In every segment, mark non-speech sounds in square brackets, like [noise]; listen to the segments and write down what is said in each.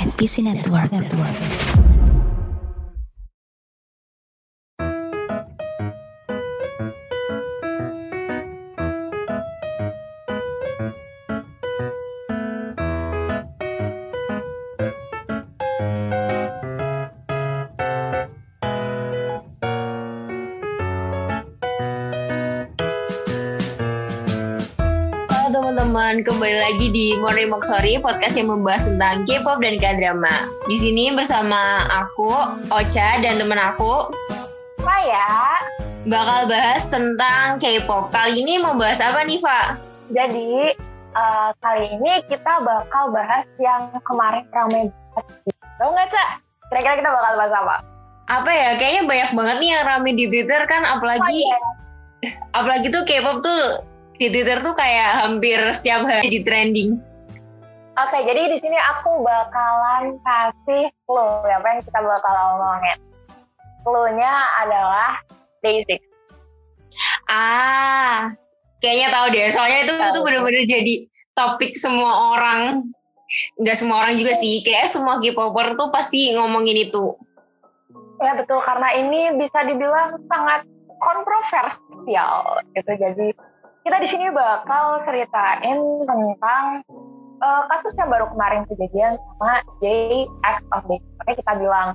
and PC Network. Network. Teman-teman, kembali lagi di Morning Moksori, podcast yang membahas tentang K-pop dan K-drama. Di sini bersama aku, Ocha, dan teman aku Saya, bakal bahas tentang K-pop. Kali ini mau bahas apa nih, Pak? jadi eh, kali ini kita bakal bahas yang kemarin ramai banget. Tahu nggak, Cak? Kira-kira kita bakal bahas apa? Apa ya? Kayaknya banyak banget nih yang rame di Twitter kan, apalagi Oh, iya. apalagi tuh K-pop tuh di Twitter tuh kayak hampir setiap hari di trending. Oke, jadi di sini aku bakalan kasih clue ya, apa yang kita bakal ngomongin. Clue-nya adalah Day6. Ah, kayaknya tahu deh. Soalnya itu Tahu. itu bener-bener jadi topik semua orang. Nggak semua orang juga sih. Kayak semua K-popper tuh pasti ngomongin itu. Ya betul, karena ini bisa dibilang sangat kontroversial gitu. Jadi kita di sini bakal ceritain tentang eh, kasus yang baru kemarin kejadian sama JX of Day. Makanya kita bilang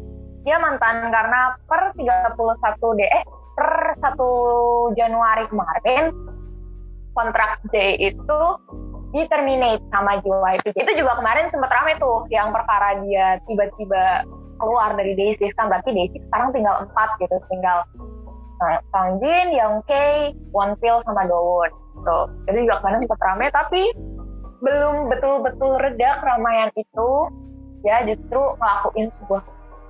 dia mantan karena per 31 D eh per 1 Januari kemarin kontrak J itu di terminate sama JYP. Itu juga kemarin sempat rame tuh yang perkara dia tiba-tiba keluar dari Day6 kan berarti Day6 sekarang tinggal empat gitu tinggal uh, Songjin, Youngtae, Wonpil sama Dowoon gitu. Jadi juga kemarin sempat rame tapi belum betul-betul reda keramaian itu ya justru ngelakuin sebuah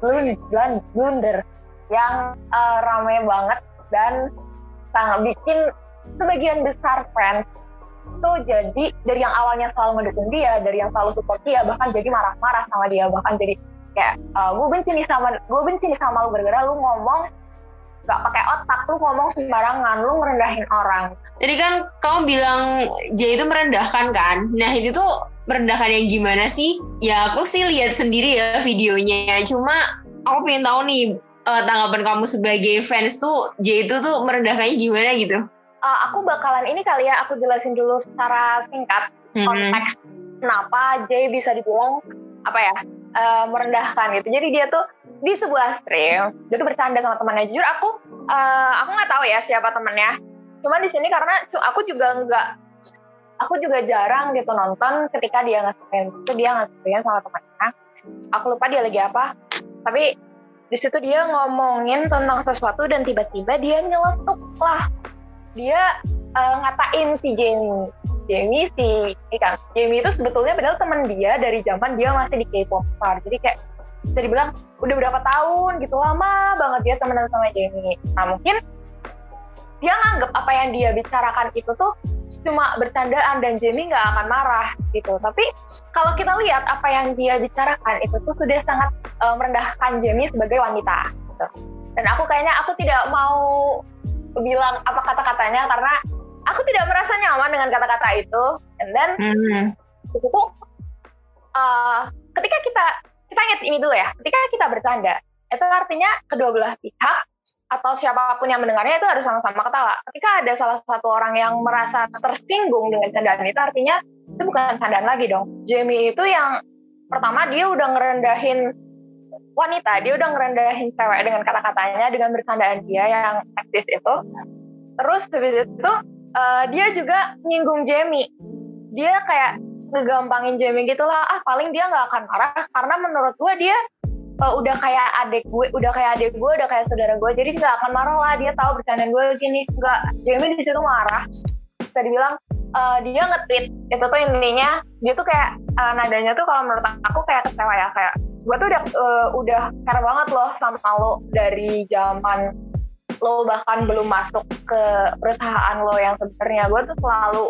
blun- blun- blunder yang uh, rame banget dan sangat bikin sebagian besar fans tuh jadi dari yang awalnya selalu mendukung dia, dari yang selalu support dia, bahkan jadi marah-marah sama dia, bahkan jadi kayak gue benci nih sama gue benci nih sama lu gara-gara lu ngomong gak pakai otak, lu ngomong sembarangan, lu merendahin orang. Jadi kan kamu bilang J itu merendahkan kan? Nah itu tuh merendahkan yang gimana sih? Ya aku sih lihat sendiri ya videonya. Cuma aku pengen tahu nih eh, tanggapan kamu sebagai fans tuh J itu tuh merendahkannya gimana gitu? Uh, aku bakalan ini kali ya, aku jelasin dulu secara singkat Hmm. konteks kenapa Jay bisa dibilang apa ya uh, merendahkan gitu. Jadi dia tuh di sebuah stream dia tuh bercanda sama temannya. Jujur aku uh, aku nggak tahu ya siapa temennya. Cuma di sini karena aku juga nggak aku juga jarang gitu nonton ketika dia nge-stream itu dia nge-stream sama temannya. Aku lupa dia lagi apa. Tapi di situ dia ngomongin tentang sesuatu dan tiba-tiba dia nyeletuk lah. Dia uh, ngatain si Jamie. Jamie si ini kan Jamie itu sebetulnya padahal teman dia dari zaman dia masih di K-pop star. Jadi kayak bisa dibilang udah berapa tahun gitu lama banget dia temenan sama Jamie. Nah mungkin dia nganggep apa yang dia bicarakan itu tuh cuma bercandaan dan Jamie nggak akan marah gitu. Tapi kalau kita lihat apa yang dia bicarakan itu tuh sudah sangat eh, merendahkan Jamie sebagai wanita. Gitu. Dan aku kayaknya aku tidak mau bilang apa kata-katanya karena aku tidak merasa nyaman dengan kata-kata itu. And then Hmm. itu tuh uh, ketika kita kita ingat ini dulu ya ketika kita bercanda itu artinya kedua belah pihak atau siapa pun yang mendengarnya itu harus sama-sama ketawa. Ketika ada salah satu orang yang merasa tersinggung dengan candaan itu artinya itu bukan candaan lagi dong. Jamie itu yang pertama dia udah ngerendahin wanita dia udah ngerendahin cewek dengan kata-katanya dengan bercandaan dia yang seksis itu. Terus habis itu uh, dia juga nyinggung Jamie dia kayak ngegampangin Jamie gitu lah. Ah paling dia nggak akan marah karena menurut gue dia uh, udah kayak adik gue udah kayak adik gue udah kayak saudara gue jadi nggak akan marah lah. Dia tahu bercandaan gue gini. Nggak Jamie di situ marah. Bisa dibilang uh, dia nge-tweet. Itu tuh intinya dia tuh kayak uh, nadanya tuh kalau menurut aku kayak kecewa ya. Kayak gue tuh udah uh, udah care banget loh sama lo dari zaman lo bahkan belum masuk ke perusahaan lo yang sebenarnya. Gue tuh selalu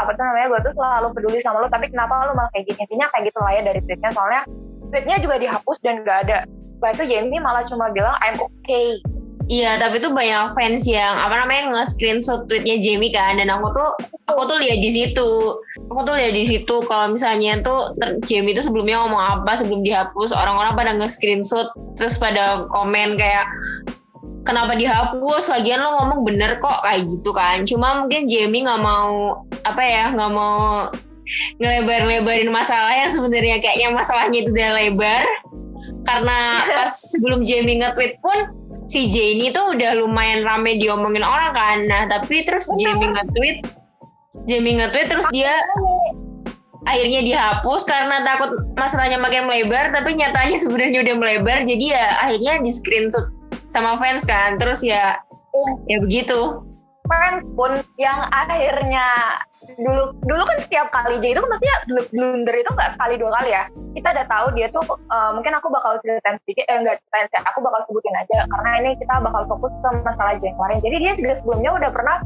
apa tuh namanya gue tuh selalu peduli sama lo tapi kenapa lo malah kayak gini? Intinya kayak gitu lah ya dari tweetnya soalnya tweetnya juga dihapus dan gak ada. Setelah itu Jamie malah cuma bilang I'm okay. Iya, tapi tuh banyak fans yang apa namanya nge-screenshot tweetnya Jamie kan, dan aku tuh aku tuh lihat di situ, aku tuh lihat di situ kalau misalnya tuh Jamie tuh sebelumnya ngomong apa sebelum dihapus, orang-orang pada nge-screenshot terus pada komen kayak kenapa dihapus, lagian lo ngomong bener kok kayak gitu kan. Cuma mungkin Jamie nggak mau apa ya, nggak mau ngelebar-lebarin masalah yang sebenarnya kayaknya masalahnya itu udah lebar. Karena pas sebelum Jamie nge-tweet pun si Jamie tuh udah lumayan rame diomongin orang kan. Nah, tapi terus Jamie nge-tweet Jamie nge-tweet terus dia akhirnya dihapus karena takut masalahnya makin melebar tapi nyatanya sebenarnya udah melebar. Jadi ya akhirnya di screenshot sama fans kan terus ya ya begitu. Fans pun yang akhirnya dulu dulu kan setiap kali jadi itu maksudnya blunder itu nggak sekali dua kali ya. Kita udah tahu dia tuh uh, mungkin aku bakal ceritain sedikit eh enggak ceritain aku bakal sebutin aja. Karena ini kita bakal fokus ke masalah yang kemarin jadi dia juga sebelumnya udah pernah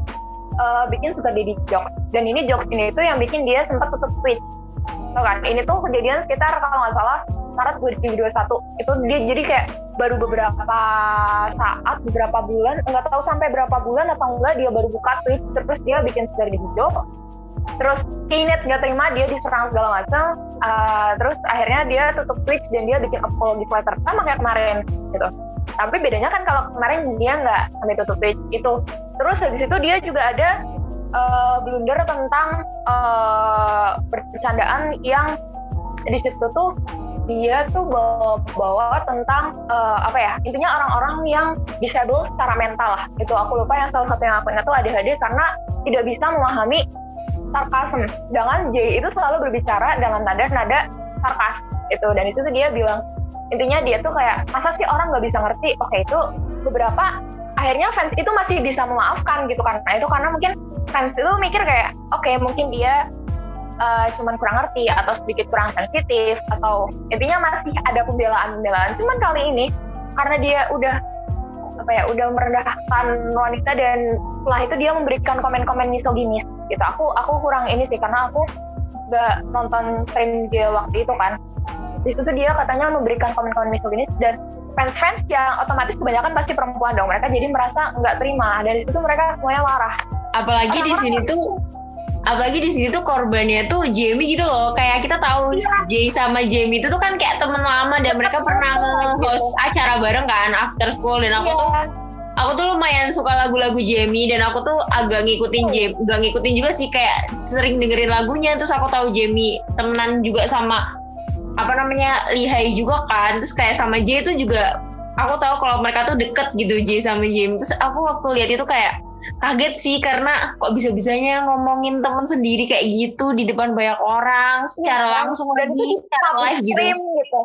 uh, bikin suka daddy jokes. Dan ini jokes ini itu yang bikin dia sempat tutup tweet Tuh kan? Ini tuh kejadian sekitar kalau nggak salah Maret 2021 itu dia jadi kayak baru beberapa saat beberapa bulan nggak tahu sampai berapa bulan atau enggak dia baru buka tweet terus dia bikin dari video terus Keynet nggak terima dia diserang segala macam uh, terus akhirnya dia tutup Twitch dan dia bikin apology letter sama kayak kemarin gitu. Tapi bedanya kan kalau kemarin dia nggak sampai tutup Twitch itu terus habis itu dia juga ada uh, blunder tentang uh, bercandaan yang di situ tuh dia tuh bawa, bawa tentang uh, apa ya intinya orang-orang yang disable secara mental lah itu aku lupa yang salah satu yang aku ingat tuh ADHD karena tidak bisa memahami sarkasm. Sedangkan J itu selalu berbicara dengan nada-nada sarkas itu dan itu tuh dia bilang intinya dia tuh kayak masa sih orang nggak bisa ngerti? Oke itu beberapa akhirnya fans itu masih bisa memaafkan gitu kan. Nah itu karena mungkin fans itu mikir kayak oke okay, mungkin dia uh, cuman kurang ngerti atau sedikit kurang sensitif atau intinya masih ada pembelaan-pembelaan. Cuman kali ini karena dia udah apa ya udah merendahkan wanita dan setelah itu dia memberikan komen-komen misoginis gitu. Aku aku kurang ini sih karena aku gak nonton stream dia waktu itu kan. Di situ dia katanya memberikan komen-komen misoginis dan fans-fans yang otomatis kebanyakan pasti perempuan dong. Mereka jadi merasa nggak terima. Dari situ mereka semuanya marah. Apalagi di sini tuh apalagi di sini tuh korbannya tuh Jamie gitu loh. Kayak kita tahu ya. Jay sama Jamie itu tuh kan kayak temen lama dan mereka pernah nge-host acara bareng kan after school. Dan aku ya. tuh aku tuh lumayan suka lagu-lagu Jamie dan aku tuh agak ngikutin Jamie, gak ngikutin juga sih. Kayak sering dengerin lagunya. Terus aku tahu Jamie temenan juga sama apa namanya Lihai juga kan. Terus kayak sama J itu juga aku tahu kalau mereka tuh deket gitu J sama Jamie terus aku waktu lihat itu kayak kaget sih karena kok bisa-bisanya ngomongin temen sendiri kayak gitu di depan banyak orang secara ya, langsung dan lagi secara live gitu. gitu.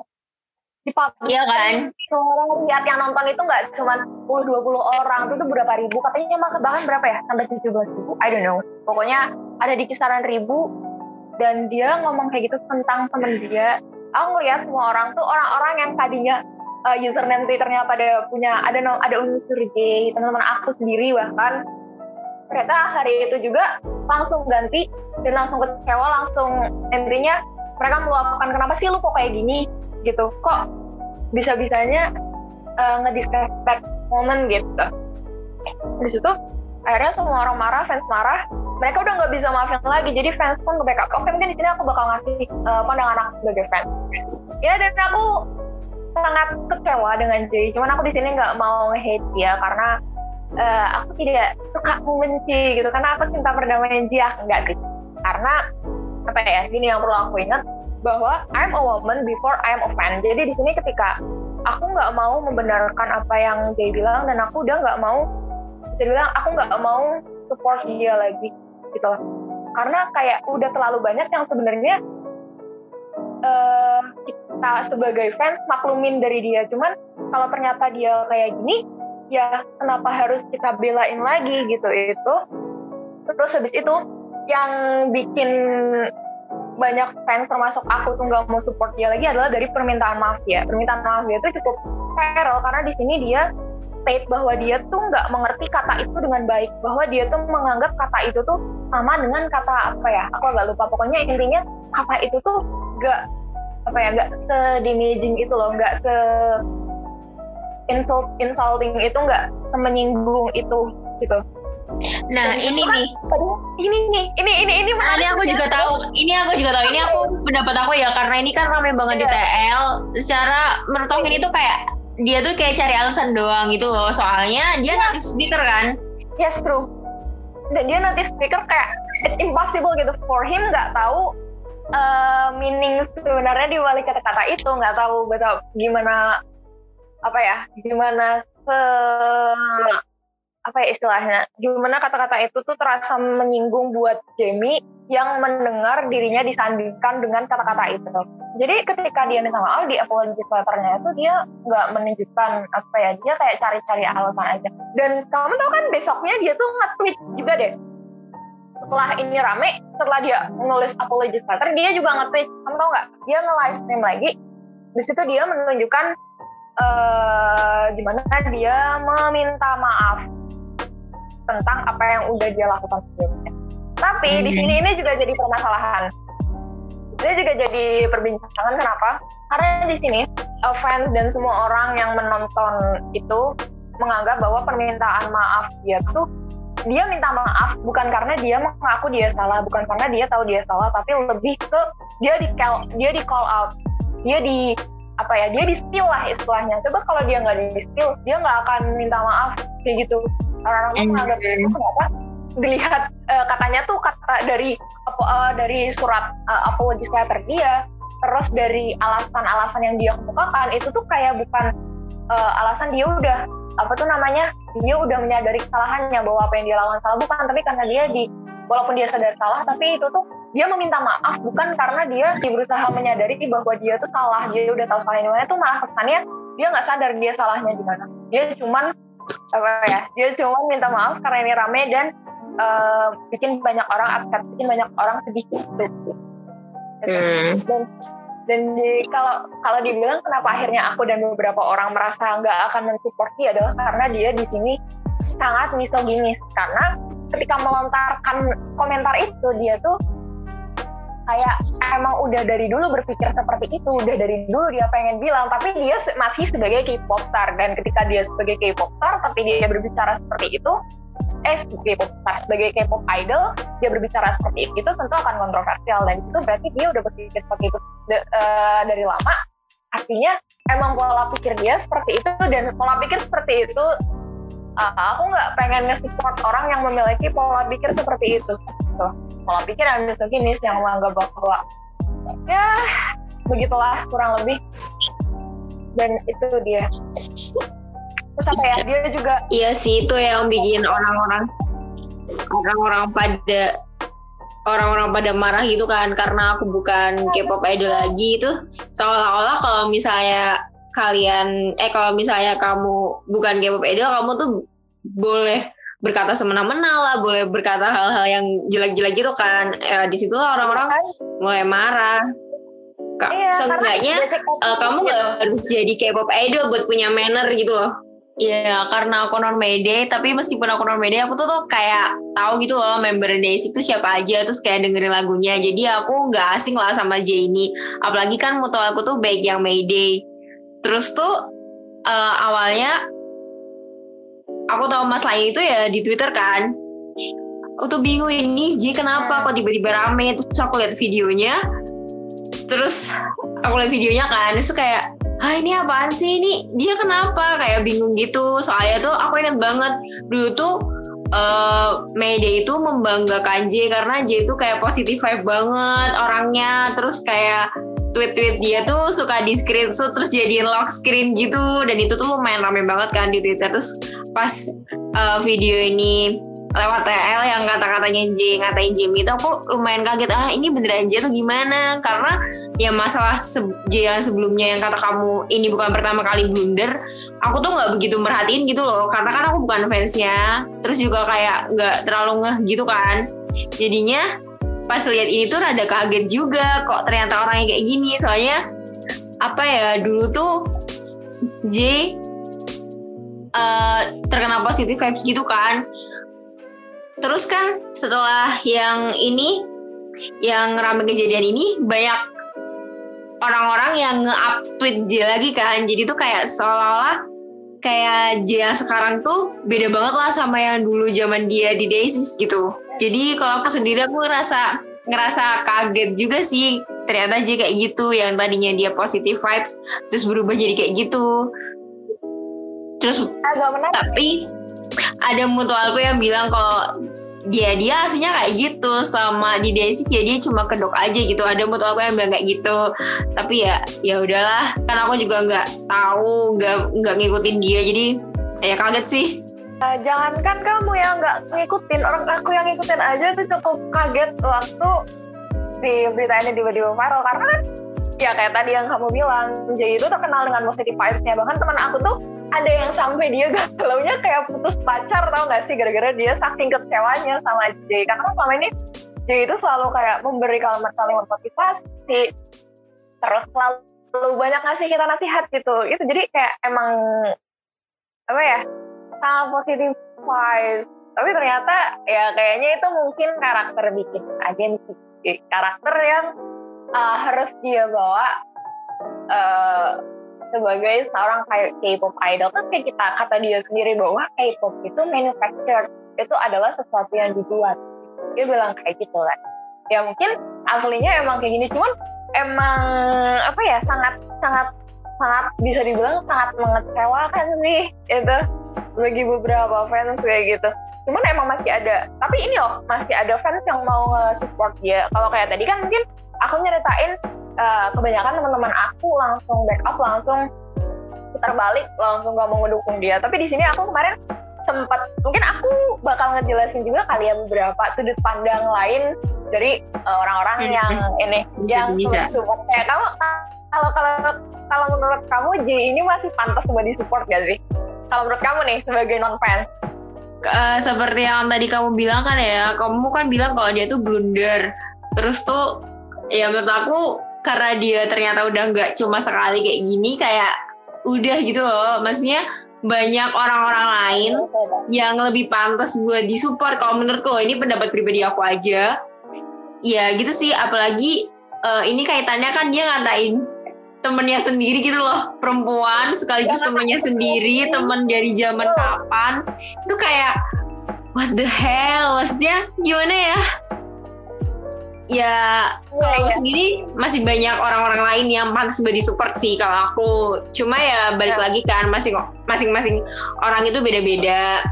Di publik iya kan? orang lihat yang nonton itu nggak cuma 10 20 orang itu tuh berapa ribu? Katanya bahkan berapa ya? Sampai 17 ribu? I don't know. Pokoknya ada di kisaran ribu dan dia ngomong kayak gitu tentang temen dia aku ngeliat semua orang tuh orang-orang yang tadinya uh, username twitternya pada punya ada ada unsur J teman-teman aku sendiri bahkan. Ternyata hari itu juga langsung ganti dan langsung kecewa langsung intinya mereka meluapkan kenapa sih lu kok kayak gini? Gitu. Kok bisa-bisanya uh, ngedisrespect momen gitu. Di situ akhirnya semua orang marah fans marah mereka udah nggak bisa maafin lagi. Jadi fans pun ke backup. Oke mungkin di sini aku bakal ngasih uh, pandangan aku sebagai fans. Ya dan aku sangat kecewa dengan Jay. Cuman aku di sini nggak mau hate dia karena uh, aku tidak suka membenci gitu. Karena aku cinta perdamaian dia enggak sih karena apa ya gini yang perlu aku ingat bahwa I'm a woman before I'm a fan. Jadi di sini ketika aku nggak mau membenarkan apa yang dia bilang dan aku udah nggak mau bisa bilang aku nggak mau support dia lagi gitu loh. Karena kayak udah terlalu banyak yang sebenarnya uh, kita sebagai fans maklumin dari dia. Cuman kalau ternyata dia kayak gini, ya kenapa harus kita belain lagi gitu itu. Terus habis itu yang bikin banyak fans termasuk aku tuh nggak mau support dia lagi adalah dari permintaan maaf ya. Permintaan maaf dia itu cukup viral karena di sini dia state bahwa dia tuh nggak mengerti kata itu dengan baik, bahwa dia tuh menganggap kata itu tuh sama dengan kata apa ya? Aku agak lupa. Pokoknya intinya kata itu tuh nggak apa ya nggak sedamaging itu loh, nggak se insult insulting itu nggak menyinggung itu gitu Nah Dan ini kan nih, ini nih ini ini ini Nah, ini aku juga tahu. Ini aku juga tahu. Ini aku pendapat aku ya karena ini kan rame banget di Iya. TL. Secara menurut aku ini tuh kayak dia tuh kayak cari alasan doang gitu loh. Soalnya dia Iya. native speaker kan. yes true dan dia nanti speaker kayak it's impossible gitu for him nggak tahu uh, meaning sebenarnya di balik kata-kata itu nggak tahu betul gimana apa ya gimana se apa ya istilahnya gimana kata-kata itu tuh terasa menyinggung buat Jamie yang mendengar dirinya disandingkan dengan kata-kata itu. Jadi ketika dia minta maaf di apology letternya itu dia nggak menunjukkan apa ya dia kayak cari-cari alasan aja. Dan kamu tahu kan besoknya dia tuh nge-tweet juga deh. Setelah ini rame setelah dia nulis apology letter dia juga nge-tweet. Kamu tahu nggak? Dia nge-live stream lagi. Di situ dia menunjukkan eh gimana dia meminta maaf tentang apa yang udah dia lakukan sebelumnya. Tapi di Hmm. sini ini juga jadi permasalahan. Ini juga jadi perbincangan kenapa? Karena di sini fans dan semua orang yang menonton itu menganggap bahwa permintaan maaf dia tuh dia minta maaf bukan karena dia mengaku dia salah bukan karena dia tahu dia salah tapi lebih ke dia di call dia di call out. Dia di apa ya dia di spill lah istilahnya. Coba kalau dia nggak di spill dia nggak akan minta maaf kayak gitu orang-orang tuh menganggap itu kenapa dilihat eh, katanya tuh kata dari apa eh, dari surat uh, apology letter dia terus dari alasan-alasan yang dia kemukakan itu tuh kayak bukan eh, alasan dia udah apa tuh namanya dia udah menyadari kesalahannya bahwa apa yang dia lakukan salah bukan tapi karena dia di walaupun dia sadar salah tapi itu tuh dia meminta maaf bukan karena dia berusaha menyadari bahwa dia tuh salah dia udah tahu salahnya di mana itu malah kesannya dia nggak sadar dia salahnya di mana. Dia cuman apa ya dia cuman minta maaf karena ini rame dan eh, bikin banyak orang upset bikin banyak orang sedih gitu. Hmm. dan dan di, kalau kalau dibilang kenapa akhirnya aku dan beberapa orang merasa nggak akan mensupport dia adalah karena dia di sini sangat misoginis karena ketika melontarkan komentar itu dia tuh kayak emang udah dari dulu berpikir seperti itu udah dari dulu dia pengen bilang tapi dia masih sebagai K-pop star. Dan ketika dia sebagai K-pop star tapi dia berbicara seperti itu eh sebagai K-pop star sebagai K-pop idol dia berbicara seperti itu tentu akan kontroversial. Dan itu berarti dia udah berpikir seperti itu de- eh, dari lama. Artinya emang pola pikir dia seperti itu dan pola pikir seperti itu uh, aku nggak pengen nge-support orang yang memiliki pola pikir seperti itu gitu. Pola pikir yang misoginis yang menganggap bahwa ya begitulah kurang lebih. Dan itu dia. Terus apa ya dia juga Iya sih itu yang bikin orang-orang orang-orang pada orang-orang pada marah gitu kan karena aku bukan K-pop idol lagi itu. Seolah-olah kalau misalnya kalian eh kalau misalnya kamu bukan K-pop idol kamu tuh boleh berkata semena-mena lah boleh berkata hal-hal yang jelek-jelek gitu kan eh, di situ orang-orang mulai marah Kak, iya, seenggaknya eh, kamu nggak harus jadi K-pop idol buat punya manner gitu loh. Iya, karena aku non mede, tapi meskipun aku non mede, aku tuh tuh kayak tahu gitu loh member Daisy itu siapa aja, terus kayak dengerin lagunya. Jadi aku nggak asing lah sama J ini. Apalagi kan mutual aku tuh baik yang Mayday. Terus tuh eh, awalnya aku tahu Mas lain itu ya di Twitter kan. Aku tuh bingung ini J kenapa kok tiba-tiba rame? Terus aku lihat videonya. Terus aku lihat videonya kan terus kayak ah ini apaan sih? Ini dia kenapa? Kayak bingung gitu. Soalnya tuh aku ingat banget dulu tuh eh Mayday itu membanggakan J karena J itu kayak positif vibe banget orangnya. Terus kayak tweet-tweet dia tuh suka di screenshot terus jadiin lock screen gitu. Dan itu tuh lumayan rame banget kan di Twitter. Terus pas eh, video ini lewat TL yang kata-katanya J ngatain Jamie itu aku lumayan kaget. Ah ini beneran J tuh gimana? Karena ya masalah J yang sebelumnya yang kata kamu ini bukan pertama kali blunder aku tuh nggak begitu merhatiin gitu loh. Karena kan aku bukan fansnya. Terus juga kayak nggak terlalu ngeh gitu kan. Jadinya pas lihat ini tuh rada kaget juga kok ternyata orangnya kayak gini. Soalnya apa ya dulu tuh J eh, terkena positif vibes gitu kan. Terus kan setelah yang ini yang rame kejadian ini banyak orang-orang yang nge-up tweet J lagi kan. Jadi tuh kayak seolah-olah kayak J yang sekarang tuh beda banget lah sama yang dulu zaman dia di Daisies gitu. Jadi kalau aku sendiri aku ngerasa ngerasa kaget juga sih ternyata J kayak gitu yang tadinya dia positive vibes terus berubah jadi kayak gitu. Terus agak menarik tapi ada mutualku yang bilang kalau dia dia aslinya kayak gitu. Sama di Daisy ya dia cuma kedok aja gitu. Ada mutualku yang bilang kayak gitu. Tapi ya ya udahlah. Kan aku juga nggak tahu nggak nggak ngikutin dia. Jadi ya kaget sih. Uh, jangankan kamu yang nggak ngikutin orang aku yang ngikutin aja tuh cukup kaget waktu si berita ini tiba-tiba viral. Karena kan ya kayak tadi yang kamu bilang Jay itu terkenal dengan positive vibes-nya. Bahkan teman aku tuh ada yang sampai dia galaunya kayak putus pacar tau gak sih? Gara-gara dia saking kecewanya sama Jay. Karena selama ini Jay itu selalu kayak memberi kalimat-kalimat motivasi terus selalu, banyak ngasih kita nasihat gitu. Itu jadi kayak emang apa ya sangat positif vibes. Tapi ternyata ya kayaknya itu mungkin karakter bikin aja karakter yang uh, harus dia bawa uh, sebagai seorang K-pop idol. Kan kayak kita kata dia sendiri bahwa K-pop itu manufactured itu adalah sesuatu yang dibuat. Dia bilang kayak gitu lah. Ya mungkin aslinya emang kayak gini. Cuman emang apa ya sangat sangat sangat bisa dibilang sangat mengecewakan sih itu bagi beberapa fans kayak gitu. Cuman emang masih ada. Tapi ini loh masih ada fans yang mau support dia. Kalau kayak tadi kan mungkin aku nyeritain uh, kebanyakan teman-teman aku langsung backup langsung putar balik langsung gak mau mendukung dia. Tapi di sini aku kemarin sempat mungkin aku bakal ngejelasin juga kali ya beberapa sudut pandang lain dari uh, orang-orang hmm. yang ini bisa, yang bisa. support. Kayak kamu kalau kalau kalau menurut kamu J ini masih pantas buat disupport gak sih? Kalau menurut kamu nih sebagai non fans uh, seperti yang tadi kamu bilang kan ya kamu kan bilang kalau dia tuh blunder. Terus tuh ya menurut aku karena dia ternyata udah nggak cuma sekali kayak gini kayak udah gitu loh. Maksudnya banyak orang-orang lain yang lebih pantas buat disupport. Kalau menurutku ini pendapat pribadi aku aja. Ya gitu sih. Apalagi uh, ini kaitannya kan dia ngatain temennya sendiri gitu loh. Perempuan sekaligus temennya sendiri temen dari zaman kapan. Itu kayak what the hell? Maksudnya gimana ya ya kalau ya. sendiri masih banyak orang-orang lain yang pantas buat support sih kalau aku. Cuma ya balik ya. lagi kan masing masing-masing orang itu beda-beda.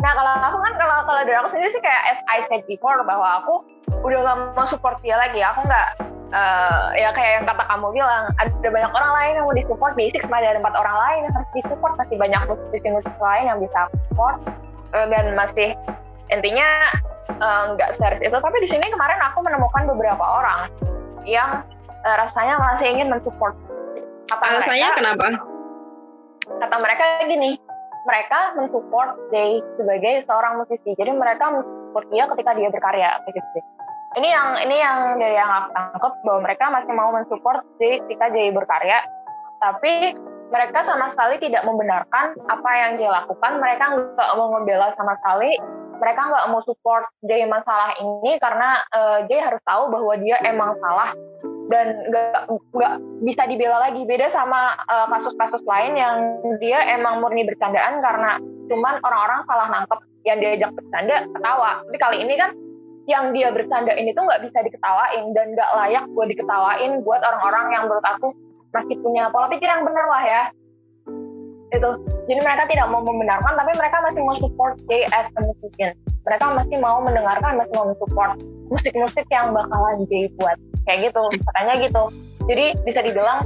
Nah kalau aku kan kalau kalau dari aku sendiri sih kayak as I said before bahwa aku udah gak mau support dia lagi. Aku nggak uh, ya kayak yang kata kamu bilang ada banyak orang lain yang mau disupport. Basic masih ada empat orang lain yang harus disupport. Masih banyak musisi-musisi lain yang bisa support uh, dan masih intinya nggak uh, serius itu tapi di sini kemarin aku menemukan beberapa orang yang uh, rasanya masih ingin mensupport kata alasannya kenapa kata mereka gini mereka mensupport Jay sebagai seorang musisi. Jadi mereka mensupport dia ketika dia berkarya gitu. Ini yang ini yang dari yang aku tangkap bahwa mereka masih mau mensupport Jay ketika Jay berkarya, tapi mereka sama sekali tidak membenarkan apa yang dia lakukan. Mereka nggak mau membela sama sekali. Mereka nggak mau support Jay masalah ini karena uh, Jay harus tahu bahwa dia emang salah dan nggak nggak bisa dibela lagi beda sama eh, kasus-kasus uh, lain yang dia emang murni bercandaan karena cuman orang-orang salah nangkep yang diajak bercanda ketawa tapi kali ini kan yang dia bercanda ini tuh nggak bisa diketawain dan nggak layak buat diketawain buat orang-orang yang menurut aku masih punya pola pikir yang benar lah ya. Itu. Jadi mereka tidak mau membenarkan tapi mereka masih mau support Jay as a musician mereka masih mau mendengarkan masih mau mensupport musik-musik yang bakalan Jay buat. Kayak gitu katanya gitu. Jadi bisa dibilang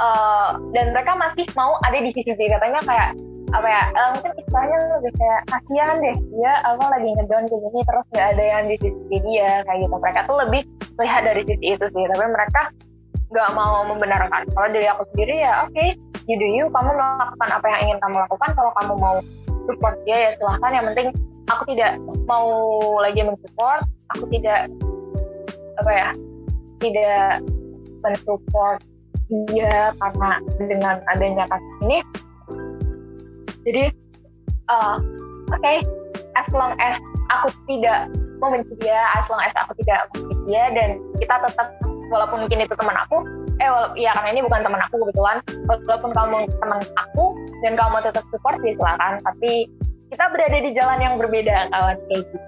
uh, dan mereka masih mau ada di sisi katanya kayak apa ya uh, mungkin istilahnya lebih kayak kasihan deh. Dia apa lagi ngedown kayak gini terus nggak ada yang di sisi dia kayak gitu. Mereka tuh lebih lihat dari sisi itu sih. Tapi mereka nggak mau membenarkan. Kalau dari aku sendiri ya oke okay, you do you kamu melakukan apa yang ingin kamu lakukan. Kalau kamu mau support dia ya silahkan. Yang penting aku tidak mau lagi mensupport aku tidak apa ya tidak mensupport dia karena dengan adanya kasus ini. Jadi uh, oke okay, as long as aku tidak membenci dia as long as aku tidak membenci dia dan kita tetap walaupun mungkin itu teman aku eh wala- ya karena ini bukan teman aku kebetulan walaupun kamu teman aku dan kamu tetap support ya silakan. Tapi kita berada di jalan yang berbeda kawan kayak gitu.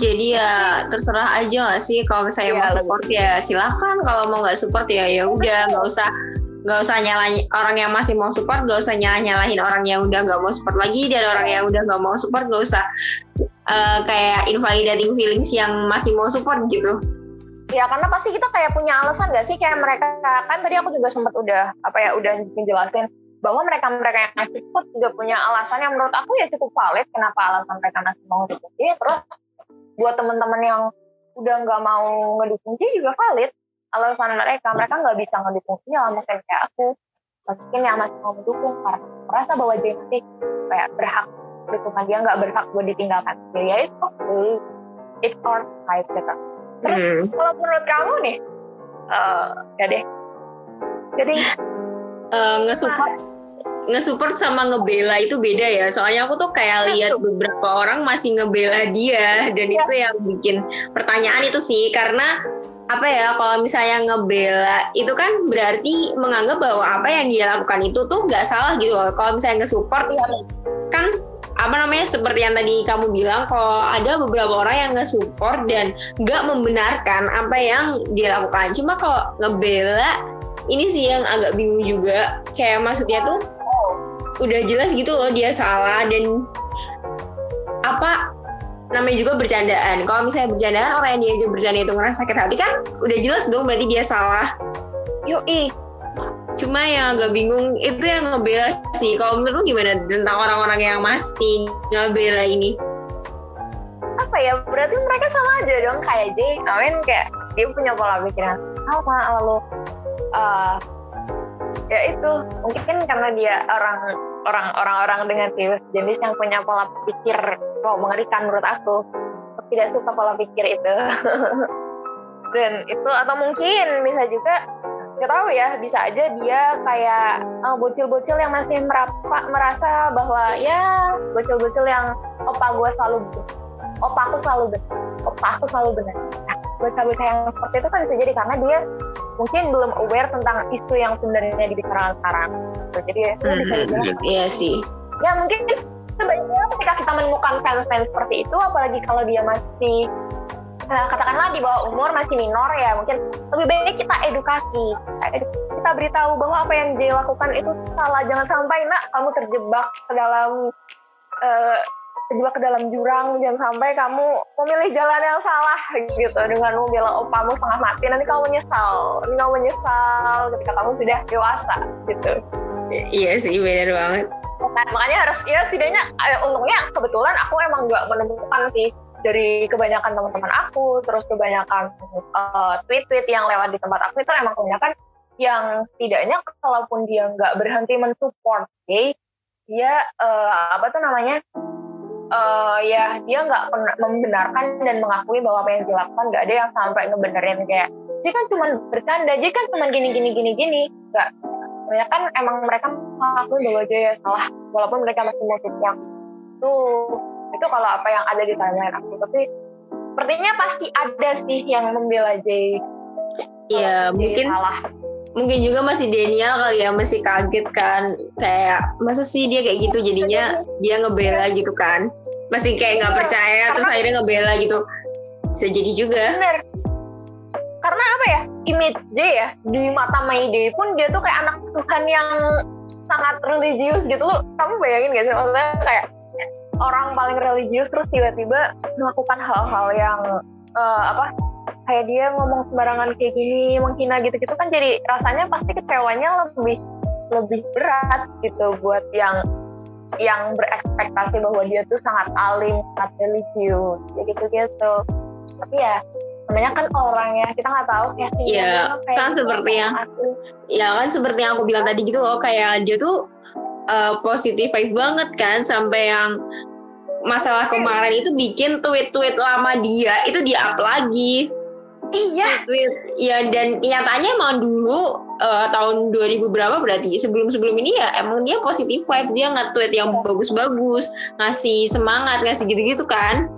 Jadi ya terserah aja gak sih kalau misalnya Iya, mau support ya silahkan kalau mau nggak support ya ya udah. Nggak usah nggak usah nyalahin orang yang masih mau support. Nggak usah nyalah nyalahin orang yang udah nggak mau support lagi. Dan orang yang udah nggak mau support nggak usah eh, kayak invalidating feelings yang masih mau support gitu ya karena pasti kita kayak punya alasan gak sih? Kayak mereka kan tadi aku juga sempat udah apa ya udah menjelasin bahwa mereka mereka yang support juga punya alasan yang menurut aku ya cukup valid kenapa alasan mereka masih mau dia. Terus buat teman-teman yang udah nggak mau ngedukung dia juga valid. Alasan mereka mereka nggak bisa ngedukung dia mungkin kayak aku. Mungkin yang masih mau mendukung karena merasa bahwa dia nanti kayak berhak dukungan dia nggak berhak buat ditinggalkan. Dia ya itu it's our right gitu Terus Hmm. kalau menurut kamu nih, eh ya deh. Jadi Eh, nge-support nge-support sama ngebela itu beda ya. Soalnya aku tuh kayak lihat beberapa orang masih ngebela dia dan Iya. itu yang bikin pertanyaan itu sih karena apa ya kalau misalnya ngebela itu kan berarti menganggap bahwa apa yang dia lakukan itu tuh nggak salah gitu loh. Kalau misalnya nge-support iya, kan apa namanya seperti yang tadi kamu bilang kalau ada beberapa orang yang nge-support dan nggak membenarkan apa yang dia lakukan. Cuma kalau ngebela ini sih yang agak bingung juga. Kayak maksudnya tuh udah jelas gitu loh dia salah dan apa namanya juga bercandaan. Kalau misalnya bercandaan orang yang diajak bercanda itu ngerasa sakit hati kan udah jelas dong berarti dia salah. yoi. Cuma yang agak bingung itu yang ngebela sih. Kalau menurut lu gimana tentang orang-orang yang masih ngebela ini? Apa ya? Berarti mereka sama aja dong kayak Jay. Amin kayak dia punya pola pikir yang sama lalu eh ya itu mungkin karena dia orang orang orang orang dengan virus jenis yang punya pola pikir wow mengerikan menurut Aku tidak suka pola pikir itu [laughs] dan itu atau mungkin bisa juga nggak tahu ya bisa aja dia kayak eh, bocil-bocil yang masih merapa, merasa bahwa ya bocil-bocil yang opa gue selalu benar opa aku selalu benar opa aku selalu benar. Nah bocah-bocah yang seperti itu kan bisa jadi karena dia mungkin belum aware tentang isu yang sebenarnya dibicarakan sekarang. Jadi ya itu bisa dibilang Iya sih. ya mungkin sebaiknya ketika kita menemukan fans-fans seperti itu apalagi kalau dia masih katakanlah di bawah umur masih minor ya mungkin lebih baik kita edukasi. Kita, edu- kita beritahu bahwa apa yang dia lakukan itu salah. Jangan sampai nak kamu terjebak ke dalam eh, terjebak ke dalam jurang. Jangan sampai kamu memilih jalan yang salah gitu. Dengan membela opamu setengah mati nanti kamu menyesal. Nanti kamu menyesal ketika kamu sudah dewasa gitu. Iya sih benar banget. Nah, makanya harus ya setidaknya eh, untungnya kebetulan aku emang nggak menemukan sih dari kebanyakan teman-teman aku terus kebanyakan eh, tweet-tweet yang lewat di tempat aku itu emang kebanyakan yang setidaknya kalaupun dia nggak berhenti mensupport gay dia eh, apa tuh namanya? Eh, ya dia nggak membenarkan dan mengakui bahwa apa yang dilakukan nggak ada yang sampai ngebenerin kayak dia kan cuma bercanda dia kan cuma gini gini gini gini. Nggak banyak kan emang mereka mengakui bahwa dia ya salah walaupun mereka masih mau support itu itu kalau apa yang ada di timeline aku. Tapi sepertinya pasti ada sih yang membela Jay. Iya mungkin salah. mungkin juga masih Daniel kali ya masih kaget kan. Kayak masa sih dia kayak gitu? Jadinya dia ngebela gitu kan. Masih kayak nggak Iya, percaya terus karena- akhirnya ngebela gitu. Bisa jadi juga. Bener. Karena apa ya? Image J ya di mata Mayday pun dia tuh kayak anak Tuhan yang sangat religius gitu loh. Kamu bayangin gak sih? Maksudnya kayak orang paling religius terus tiba-tiba melakukan hal-hal yang eh, apa kayak dia ngomong sembarangan kayak gini menghina gitu-gitu kan jadi rasanya pasti kecewanya lebih lebih berat gitu buat yang yang berekspektasi bahwa dia tuh sangat alim, sangat religius, kayak gitu-gitu. Tapi ya namanya kan orang ya kita nggak tahu ya sih Iya, kan gitu, seperti yang- aku. ya kan seperti yang aku bilang tadi gitu loh kayak dia tuh uh, positif vibe banget kan sampai yang masalah kemarin itu bikin tweet-tweet lama dia itu di up lagi. Iya. Tweet ya dan nyatanya emang dulu uh, tahun 2000 berapa berarti sebelum sebelum ini ya emang dia positif vibe dia nge-tweet yang bagus-bagus ngasih semangat ngasih gitu-gitu kan?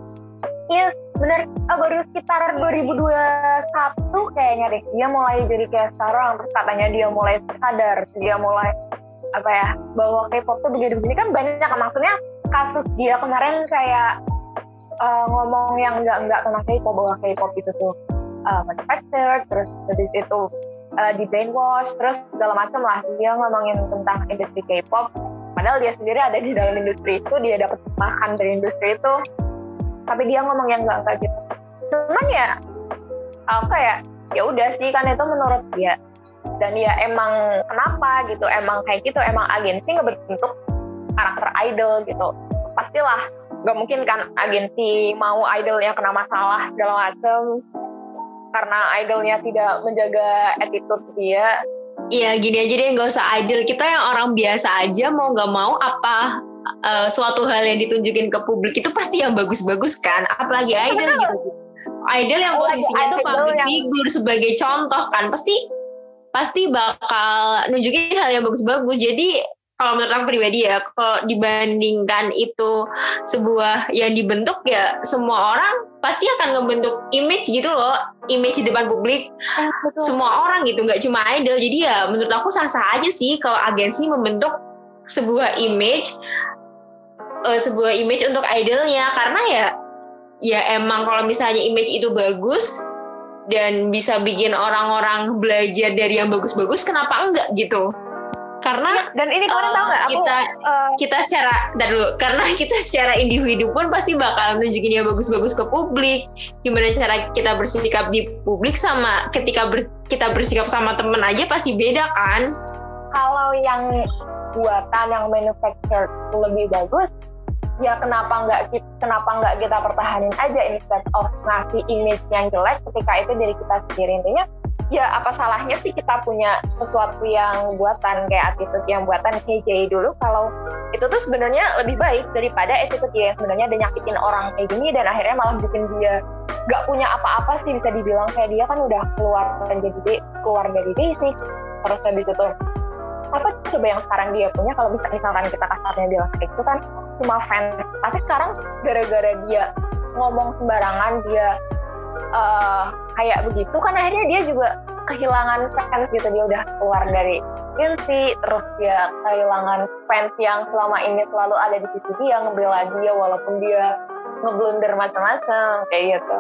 Iya bener. Uh, baru sekitar 2021 kayaknya deh dia mulai jadi kayak sekarang terus katanya dia mulai sadar dia mulai apa ya bahwa K-pop tuh begini-begini kan banyak maksudnya kasus dia kemarin kayak uh, ngomong yang enggak-enggak tentang K-pop bahwa K-pop itu tuh uh, manufactured terus dari itu uh, di brainwash terus segala macam lah. Dia ngomongin tentang industri K-pop. Padahal dia sendiri ada di dalam industri itu dia dapat makan dari industri itu. Tapi dia ngomong yang enggak enggak gitu. Cuman ya apa ya ya udah sih kan itu menurut dia. Dan ya emang kenapa gitu emang kayak gitu emang agensi ngebentuk karakter idol gitu pastilah. Nggak mungkin kan agensi mau idolnya kena masalah segala macem. Karena idolnya tidak menjaga attitude dia. Iya gini aja deh nggak usah idol. Kita yang orang biasa aja mau nggak mau apa uh, suatu hal yang ditunjukin ke publik itu pasti yang bagus-bagus kan? Apalagi idol gitu. Idol yang posisinya tuh public yang... figure sebagai contoh kan pasti pasti bakal nunjukin hal yang bagus-bagus. Jadi kalau menurut aku pribadi ya kalau dibandingkan itu sebuah yang dibentuk ya semua orang pasti akan ngebentuk image gitu loh. Image di depan publik. Eh, semua orang gitu nggak cuma idol. Jadi ya menurut aku sah-sah aja sih kalau agensi membentuk sebuah image uh, sebuah image untuk idolnya. Karena ya ya emang kalau misalnya image itu bagus dan bisa bikin orang-orang belajar dari yang bagus-bagus kenapa enggak gitu karena ya, dan ini kalian uh, tahu nggak? Kita uh, kita secara dan dulu karena kita secara individu pun pasti bakal nunjukin yang bagus-bagus ke publik. Gimana cara kita bersikap di publik sama ketika ber, kita bersikap sama temen aja pasti beda kan? Kalau yang buatan yang manufactured lebih bagus ya kenapa nggak kenapa nggak kita pertahanin aja instead of ngasih image yang jelek ketika itu dari kita sendiri? Intinya ya apa salahnya sih kita punya sesuatu yang buatan kayak attitude yang buatan? KJ dulu kalau itu tuh sebenarnya lebih baik daripada attitude yang sebenarnya ada nyakitin orang kayak gini dan akhirnya malah bikin dia nggak punya apa-apa sih bisa dibilang. Kayak dia kan udah keluar dan jadi keluar dari basic terus habis itu apa coba yang sekarang dia punya? Kalau bisa misalkan kita kasarnya bilang kayak itu kan cuma fans. Tapi sekarang gara-gara dia ngomong sembarangan dia uh, kayak begitu kan akhirnya dia juga kehilangan fans gitu. Dia udah keluar dari Insi terus dia kehilangan fans yang selama ini selalu ada di sisi dia ngebela dia walaupun dia ngeblunder macam-macam kayak gitu.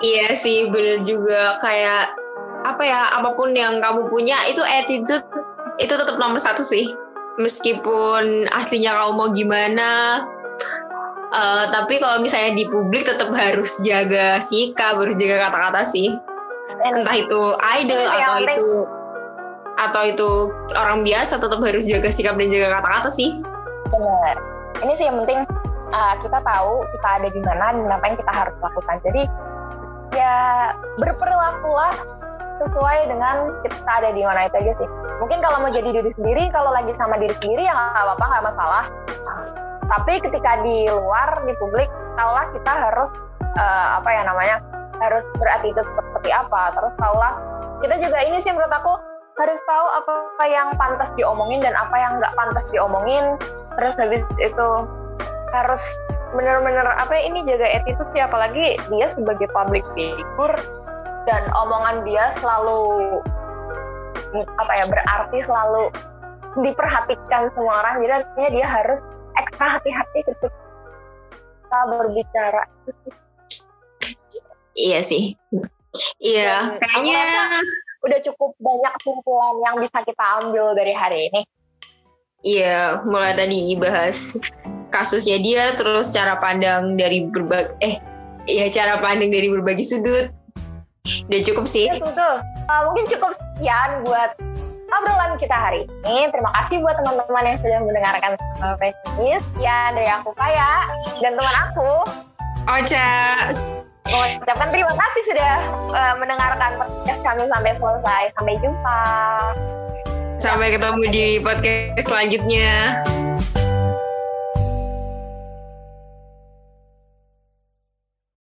Iya sih bener juga. Kayak apa ya apa pun yang kamu punya itu attitude itu tetap nomor satu sih. Meskipun aslinya kamu mau gimana uh, tapi kalau misalnya di publik tetap harus jaga sikap harus jaga kata-kata sih entah itu idol atau itu atau itu orang biasa tetap harus jaga sikap dan jaga kata-kata sih benar ini sih yang penting uh, kita tahu kita ada di mana dan apa yang kita harus lakukan jadi ya berperilakulah sesuai dengan kita ada di mana itu aja sih. Mungkin kalau mau jadi diri sendiri, kalau lagi sama diri sendiri ya nggak apa-apa, nggak masalah. Tapi ketika di luar, di publik, tahulah kita harus uh, apa ya namanya, harus berattitude seperti apa. Terus tahulah kita juga ini sih menurut aku harus tahu apa yang pantas diomongin dan apa yang nggak pantas diomongin. Terus habis itu harus bener-bener apa ya, ini jaga attitude sih apalagi dia sebagai public figure dan omongan dia selalu apa ya berarti selalu diperhatikan semua orang jadi artinya dia harus ekstra hati-hati ketika berbicara iya sih iya dan kayaknya udah cukup banyak kesimpulan yang bisa kita ambil dari hari ini iya mulai tadi bahas kasusnya dia terus cara pandang dari berbagai eh ya cara pandang dari berbagai sudut Udah cukup sih. Ya, betul. Uh, mungkin cukup sekian buat obrolan kita hari ini. Terima kasih buat teman-teman yang sudah mendengarkan sini. Sekian dari aku Kaya dan teman aku Ocha. Mengucapkan terima kasih sudah uh, mendengarkan podcast kami sampai selesai. Sampai jumpa. Sampai ketemu di podcast selanjutnya.